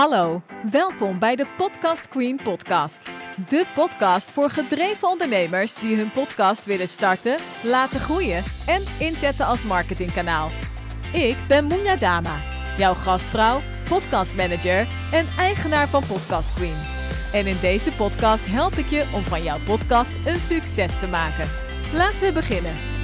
Hallo, welkom bij de Podcast Queen podcast. De podcast voor gedreven ondernemers die hun podcast willen starten, laten groeien en inzetten als marketingkanaal. Ik ben Moenja Dama, jouw gastvrouw, podcastmanager en eigenaar van Podcast Queen. En in deze podcast help ik je om van jouw podcast een succes te maken. Laten we beginnen.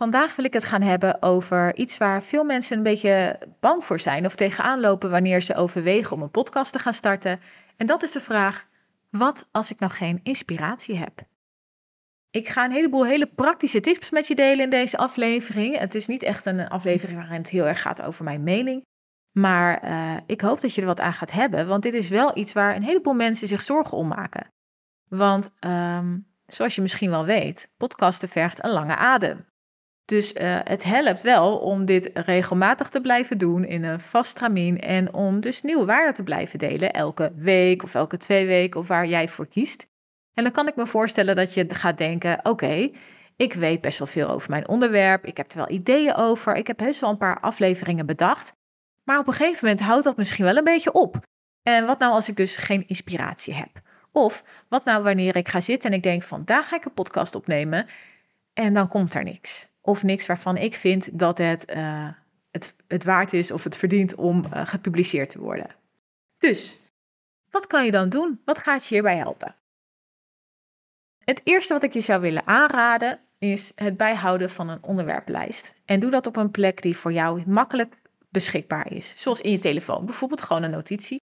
Vandaag wil ik het gaan hebben over iets waar veel mensen een beetje bang voor zijn of tegenaan lopen wanneer ze overwegen om een podcast te gaan starten. En dat is de vraag: wat als ik nog geen inspiratie heb? Ik ga een heleboel hele praktische tips met je delen in deze aflevering. Het is niet echt een aflevering waarin het heel erg gaat over mijn mening. Maar uh, ik hoop dat je er wat aan gaat hebben, want dit is wel iets waar een heleboel mensen zich zorgen om maken. Want um, zoals je misschien wel weet, podcasten vergt een lange adem. Dus uh, het helpt wel om dit regelmatig te blijven doen in een vast tramien en om dus nieuwe waarden te blijven delen elke week of elke twee weken of waar jij voor kiest. En dan kan ik me voorstellen dat je gaat denken: oké, ik weet best wel veel over mijn onderwerp, ik heb er wel ideeën over, ik heb best wel een paar afleveringen bedacht, maar op een gegeven moment houdt dat misschien wel een beetje op. En wat nou als ik dus geen inspiratie heb? Of wat nou wanneer ik ga zitten en ik denk: vandaag ga ik een podcast opnemen en dan komt er niks of niks waarvan ik vind dat het, uh, het, het waard is of het verdient om uh, gepubliceerd te worden. Dus, wat kan je dan doen? Wat gaat je hierbij helpen? Het eerste wat ik je zou willen aanraden is het bijhouden van een onderwerplijst. En doe dat op een plek die voor jou makkelijk beschikbaar is. Zoals in je telefoon, bijvoorbeeld gewoon een notitie.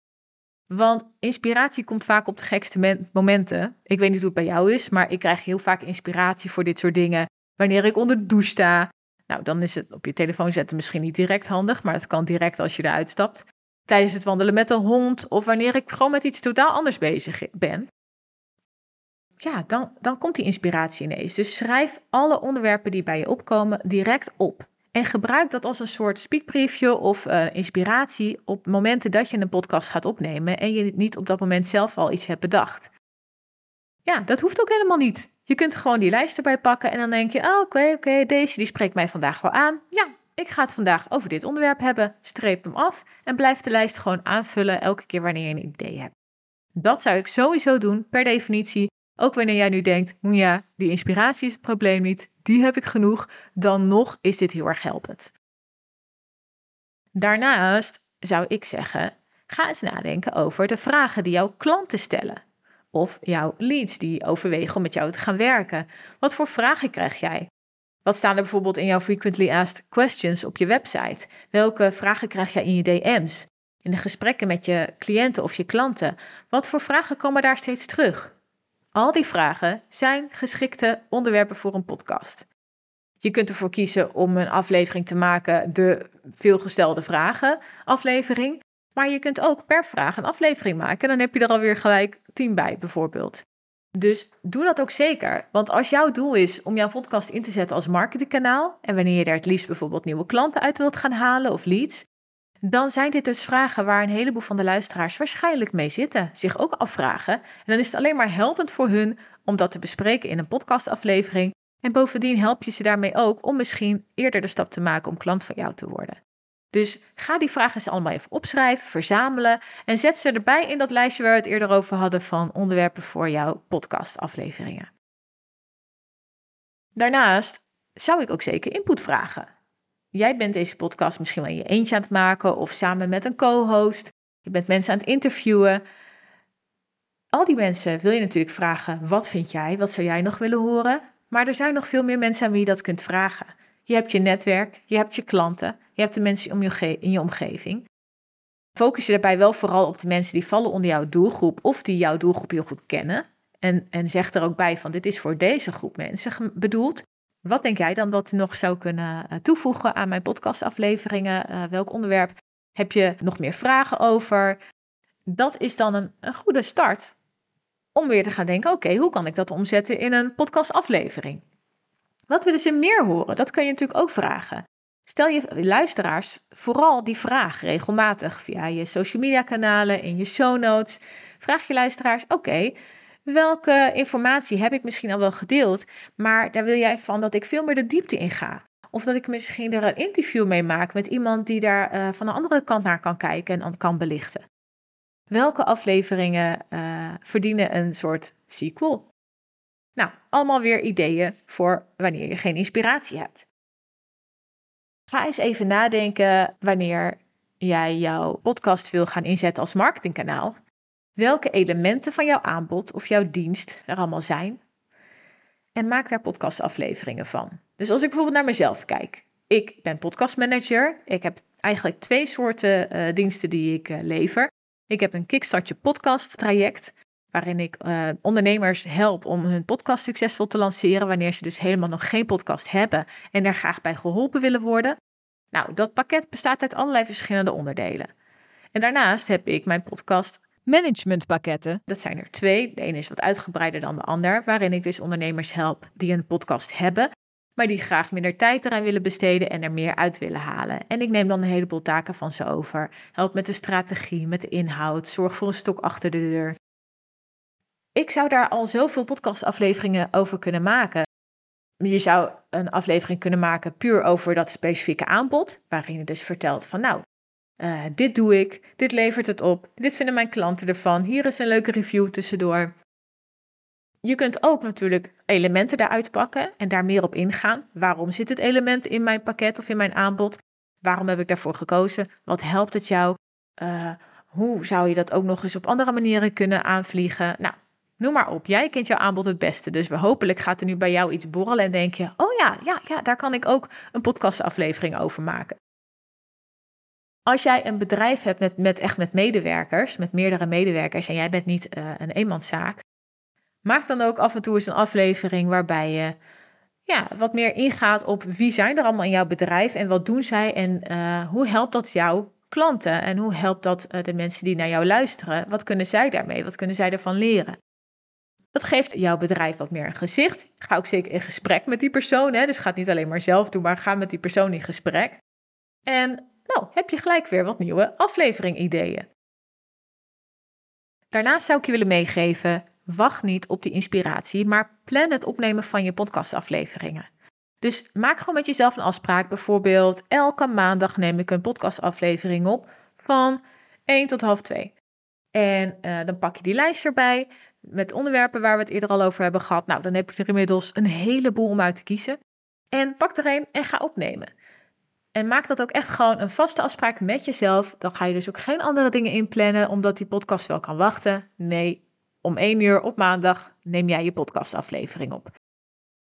Want inspiratie komt vaak op de gekste momenten. Ik weet niet hoe het bij jou is, maar ik krijg heel vaak inspiratie voor dit soort dingen Wanneer ik onder de douche sta, nou dan is het op je telefoon zetten misschien niet direct handig, maar het kan direct als je eruit stapt. Tijdens het wandelen met een hond of wanneer ik gewoon met iets totaal anders bezig ben. Ja, dan, dan komt die inspiratie ineens. Dus schrijf alle onderwerpen die bij je opkomen direct op. En gebruik dat als een soort speakbriefje of uh, inspiratie op momenten dat je een podcast gaat opnemen en je niet op dat moment zelf al iets hebt bedacht. Ja, dat hoeft ook helemaal niet. Je kunt gewoon die lijst erbij pakken en dan denk je, oh, oké, oké, deze die spreekt mij vandaag wel aan. Ja, ik ga het vandaag over dit onderwerp hebben. Streep hem af en blijf de lijst gewoon aanvullen elke keer wanneer je een idee hebt. Dat zou ik sowieso doen, per definitie. Ook wanneer jij nu denkt, ja, die inspiratie is het probleem niet, die heb ik genoeg, dan nog is dit heel erg helpend. Daarnaast zou ik zeggen, ga eens nadenken over de vragen die jouw klanten stellen of jouw leads die overwegen om met jou te gaan werken. Wat voor vragen krijg jij? Wat staan er bijvoorbeeld in jouw frequently asked questions op je website? Welke vragen krijg jij in je DM's? In de gesprekken met je cliënten of je klanten? Wat voor vragen komen daar steeds terug? Al die vragen zijn geschikte onderwerpen voor een podcast. Je kunt ervoor kiezen om een aflevering te maken, de veelgestelde vragen aflevering. Maar je kunt ook per vraag een aflevering maken. En dan heb je er alweer gelijk tien bij, bijvoorbeeld. Dus doe dat ook zeker. Want als jouw doel is om jouw podcast in te zetten als marketingkanaal. En wanneer je er het liefst bijvoorbeeld nieuwe klanten uit wilt gaan halen of leads. Dan zijn dit dus vragen waar een heleboel van de luisteraars waarschijnlijk mee zitten, zich ook afvragen. En dan is het alleen maar helpend voor hun om dat te bespreken in een podcastaflevering. En bovendien help je ze daarmee ook om misschien eerder de stap te maken om klant van jou te worden. Dus ga die vragen eens allemaal even opschrijven, verzamelen en zet ze erbij in dat lijstje waar we het eerder over hadden van onderwerpen voor jouw podcastafleveringen. Daarnaast zou ik ook zeker input vragen. Jij bent deze podcast misschien wel in je eentje aan het maken of samen met een co-host. Je bent mensen aan het interviewen. Al die mensen wil je natuurlijk vragen: wat vind jij? Wat zou jij nog willen horen? Maar er zijn nog veel meer mensen aan wie je dat kunt vragen. Je hebt je netwerk, je hebt je klanten, je hebt de mensen om je in je omgeving. Focus je daarbij wel vooral op de mensen die vallen onder jouw doelgroep of die jouw doelgroep heel goed kennen. En, en zeg er ook bij van dit is voor deze groep mensen bedoeld. Wat denk jij dan dat je nog zou kunnen eh, toevoegen aan mijn podcastafleveringen? Uh, welk onderwerp heb je nog meer vragen over? Dat is dan een, goede start om weer te gaan denken: oké, hoe kan ik dat omzetten in een podcastaflevering? Wat willen ze meer horen? Dat kan je natuurlijk ook vragen. Stel je luisteraars vooral die vraag regelmatig via je social media kanalen, in je show notes. Vraag je luisteraars: oké, welke informatie heb ik misschien al wel gedeeld, maar daar wil jij van dat ik veel meer de diepte in ga? Of dat ik misschien er een interview mee maak met iemand die daar uh, van de andere kant naar kan kijken en kan belichten. Welke afleveringen uh, verdienen een soort sequel? Nou, allemaal weer ideeën voor wanneer je geen inspiratie hebt. Ga eens even nadenken wanneer jij jouw podcast wil gaan inzetten als marketingkanaal. Welke elementen van jouw aanbod of jouw dienst er allemaal zijn. En maak daar podcastafleveringen van. Dus als ik bijvoorbeeld naar mezelf kijk. Ik ben podcastmanager. Ik heb eigenlijk twee soorten uh, diensten die ik uh, lever. Ik heb een Kickstart je podcast traject waarin ik uh, ondernemers help om hun podcast succesvol te lanceren wanneer ze dus helemaal nog geen podcast hebben en er graag bij geholpen willen worden. Nou, dat pakket bestaat uit allerlei verschillende onderdelen. En daarnaast heb ik mijn podcast managementpakketten. Dat zijn er twee. De ene is wat uitgebreider dan de ander, waarin ik dus ondernemers help die een podcast hebben, maar die graag minder tijd eraan willen besteden en er meer uit willen halen. En ik neem dan een heleboel taken van ze over. Help met de strategie, met de inhoud, zorg voor een stok achter de deur. Ik zou daar al zoveel podcastafleveringen over kunnen maken. Je zou een aflevering kunnen maken puur over dat specifieke aanbod, waarin je dus vertelt van nou, uh, dit doe ik, dit levert het op, dit vinden mijn klanten ervan, hier is een leuke review tussendoor. Je kunt ook natuurlijk elementen daaruit pakken en daar meer op ingaan. Waarom zit het element in mijn pakket of in mijn aanbod? Waarom heb ik daarvoor gekozen? Wat helpt het jou? Uh, hoe zou je dat ook nog eens op andere manieren kunnen aanvliegen? Nou, Noem maar op, jij kent jouw aanbod het beste. Dus hopelijk gaat er nu bij jou iets borrelen en denk je: oh ja, ja, ja, daar kan ik ook een podcastaflevering over maken. Als jij een bedrijf hebt met, met echt met medewerkers, met meerdere medewerkers en jij bent niet uh, een eenmanszaak, maak dan ook af en toe eens een aflevering waarbij je ja, wat meer ingaat op wie zijn er allemaal in jouw bedrijf en wat doen zij en uh, hoe helpt dat jouw klanten en hoe helpt dat uh, de mensen die naar jou luisteren? Wat kunnen zij daarmee? Wat kunnen zij ervan leren? Dat geeft jouw bedrijf wat meer een gezicht. Ga ook zeker in gesprek met die persoon. Hè? Dus ga het niet alleen maar zelf doen, maar ga met die persoon in gesprek. En nou, heb je gelijk weer wat nieuwe aflevering-ideeën. Daarnaast zou ik je willen meegeven: wacht niet op die inspiratie, maar plan het opnemen van je podcastafleveringen. Dus maak gewoon met jezelf een afspraak. Bijvoorbeeld, elke maandag neem ik een podcastaflevering op van 1 tot half 2. En uh, dan pak je die lijst erbij met onderwerpen waar we het eerder al over hebben gehad. Nou, dan heb je er inmiddels een heleboel om uit te kiezen. En pak er een en ga opnemen. En maak dat ook echt gewoon een vaste afspraak met jezelf. Dan ga je dus ook geen andere dingen inplannen, omdat die podcast wel kan wachten. Nee, om één uur op maandag neem jij je podcastaflevering op.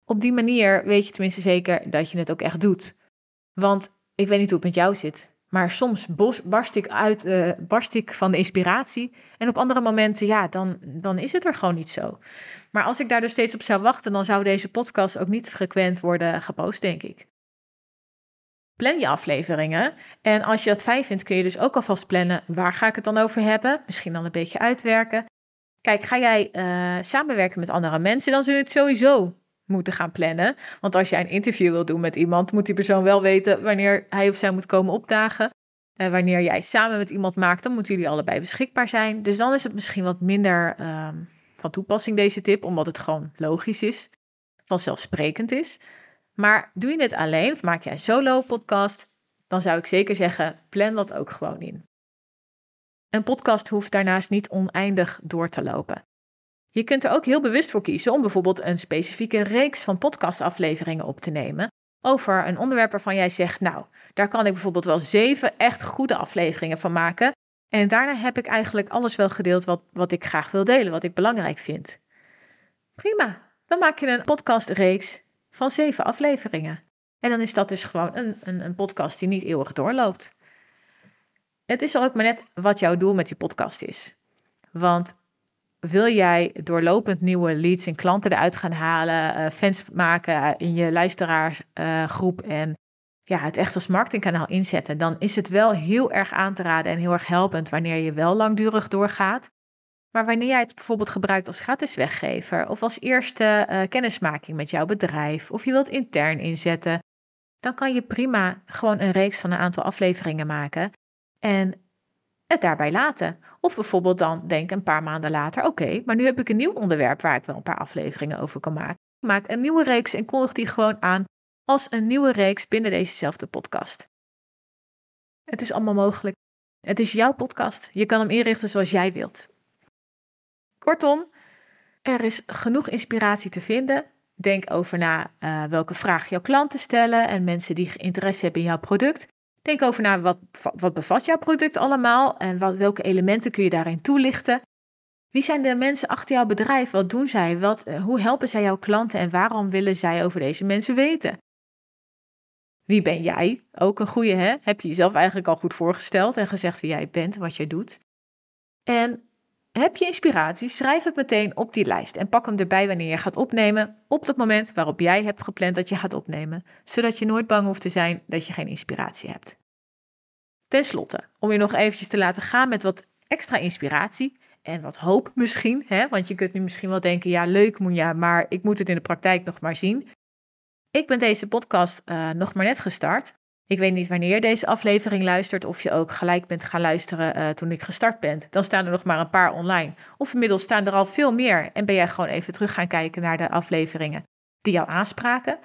Op die manier weet je tenminste zeker dat je het ook echt doet. Want ik weet niet hoe het met jou zit, maar soms barst ik, uit, uh, barst ik van de inspiratie. En op andere momenten, ja, dan, dan is het er gewoon niet zo. Maar als ik daar dus steeds op zou wachten, dan zou deze podcast ook niet frequent worden gepost, denk ik. Plan je afleveringen. En als je dat fijn vindt, kun je dus ook alvast plannen waar ga ik het dan over hebben. Misschien dan een beetje uitwerken. Kijk, ga jij uh, samenwerken met andere mensen, dan zul je het sowieso moeten gaan plannen. Want als jij een interview wil doen met iemand, moet die persoon wel weten wanneer hij of zij moet komen opdagen. En wanneer jij samen met iemand maakt, dan moeten jullie allebei beschikbaar zijn. Dus dan is het misschien wat minder uh, van toepassing, deze tip, omdat het gewoon logisch is, vanzelfsprekend is. Maar doe je het alleen of maak je een solo-podcast, dan zou ik zeker zeggen: plan dat ook gewoon in. Een podcast hoeft daarnaast niet oneindig door te lopen. Je kunt er ook heel bewust voor kiezen om bijvoorbeeld een specifieke reeks van podcastafleveringen op te nemen over een onderwerp waarvan jij zegt, nou, daar kan ik bijvoorbeeld wel zeven echt goede afleveringen van maken. En daarna heb ik eigenlijk alles wel gedeeld wat, wat ik graag wil delen, wat ik belangrijk vind. Prima, dan maak je een podcastreeks van zeven afleveringen. En dan is dat dus gewoon een, een, een podcast die niet eeuwig doorloopt. Het is ook maar net wat jouw doel met die podcast is. Want wil jij doorlopend nieuwe leads en klanten eruit gaan halen, uh, fans maken in je luisteraarsgroep en ja, het echt als marketingkanaal inzetten, dan is het wel heel erg aan te raden en heel erg helpend wanneer je wel langdurig doorgaat. Maar wanneer jij het bijvoorbeeld gebruikt als gratis weggever of als eerste uh, kennismaking met jouw bedrijf of je wilt intern inzetten, dan kan je prima gewoon een reeks van een aantal afleveringen maken en het daarbij laten. Of bijvoorbeeld dan denk een paar maanden later, oké, maar nu heb ik een nieuw onderwerp waar ik wel een paar afleveringen over kan maken. Ik maak een nieuwe reeks en kondig die gewoon aan als een nieuwe reeks binnen dezezelfde podcast. Het is allemaal mogelijk. Het is jouw podcast. Je kan hem inrichten zoals jij wilt. Kortom, er is genoeg inspiratie te vinden. Denk over na uh, welke vraag jouw klanten stellen en mensen die interesse hebben in jouw product. Denk over na wat, wat bevat jouw product allemaal en wat, welke elementen kun je daarin toelichten. Wie zijn de mensen achter jouw bedrijf? Wat doen zij? Wat, eh, hoe helpen zij jouw klanten en waarom willen zij over deze mensen weten? Wie ben jij? Ook een goede, hè? Heb je jezelf eigenlijk al goed voorgesteld en gezegd wie jij bent, wat jij doet? En heb je inspiratie? Schrijf het meteen op die lijst en pak hem erbij wanneer je gaat opnemen, op het moment waarop jij hebt gepland dat je gaat opnemen, zodat je nooit bang hoeft te zijn dat je geen inspiratie hebt. Ten slotte, om je nog eventjes te laten gaan met wat extra inspiratie en wat hoop misschien, hè? want je kunt nu misschien wel denken, ja leuk Moenja, maar ik moet het in de praktijk nog maar zien. Ik ben deze podcast uh, nog maar net gestart. Ik weet niet wanneer je deze aflevering luistert, of je ook gelijk bent gaan luisteren uh, toen ik gestart ben. Dan staan er nog maar een paar online. Of inmiddels staan er al veel meer en ben jij gewoon even terug gaan kijken naar de afleveringen die jou aanspraken.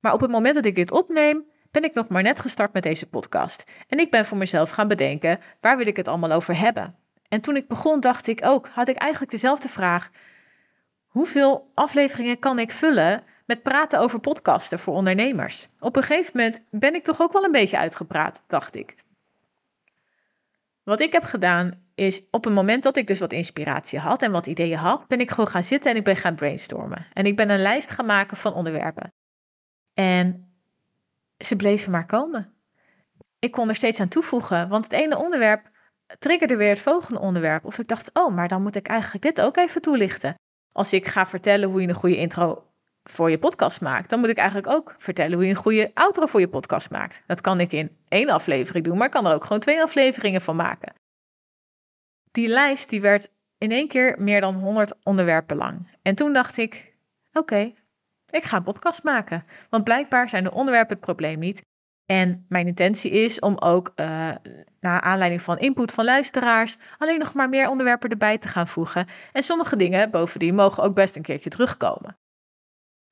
Maar op het moment dat ik dit opneem, ben ik nog maar net gestart met deze podcast. En ik ben voor mezelf gaan bedenken, waar wil ik het allemaal over hebben? En toen ik begon, dacht ik ook, had ik eigenlijk dezelfde vraag. Hoeveel afleveringen kan ik vullen met praten over podcasten voor ondernemers. Op een gegeven moment ben ik toch ook wel een beetje uitgepraat, dacht ik. Wat ik heb gedaan is op het moment dat ik dus wat inspiratie had en wat ideeën had, ben ik gewoon gaan zitten en ik ben gaan brainstormen. En ik ben een lijst gaan maken van onderwerpen. En ze bleven maar komen. Ik kon er steeds aan toevoegen, want het ene onderwerp triggerde weer het volgende onderwerp. Of ik dacht, oh, maar dan moet ik eigenlijk dit ook even toelichten. Als ik ga vertellen hoe je een goede intro voor je podcast maakt, dan moet ik eigenlijk ook vertellen hoe je een goede outro voor je podcast maakt. Dat kan ik in één aflevering doen, maar ik kan er ook gewoon twee afleveringen van maken. Die lijst die werd in één keer meer dan 100 onderwerpen lang. En toen dacht ik: oké, ik ga een podcast maken. Want blijkbaar zijn de onderwerpen het probleem niet. En mijn intentie is om ook uh, naar aanleiding van input van luisteraars alleen nog maar meer onderwerpen erbij te gaan voegen. En sommige dingen bovendien mogen ook best een keertje terugkomen.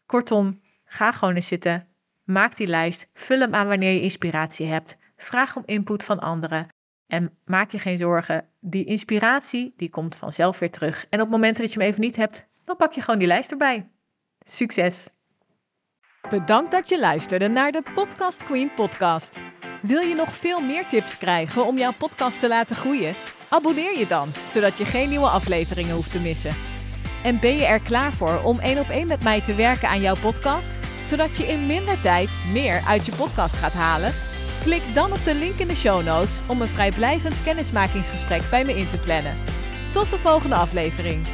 Kortom, ga gewoon eens zitten, maak die lijst, vul hem aan wanneer je inspiratie hebt, vraag om input van anderen en maak je geen zorgen, die inspiratie die komt vanzelf weer terug. En op momenten dat je hem even niet hebt, dan pak je gewoon die lijst erbij. Succes! Bedankt dat je luisterde naar de Podcast Queen podcast. Wil je nog veel meer tips krijgen om jouw podcast te laten groeien? Abonneer je dan, zodat je geen nieuwe afleveringen hoeft te missen. En ben je er klaar voor om één op één met mij te werken aan jouw podcast? Zodat je in minder tijd meer uit je podcast gaat halen? Klik dan op de link in de show notes om een vrijblijvend kennismakingsgesprek bij me in te plannen. Tot de volgende aflevering.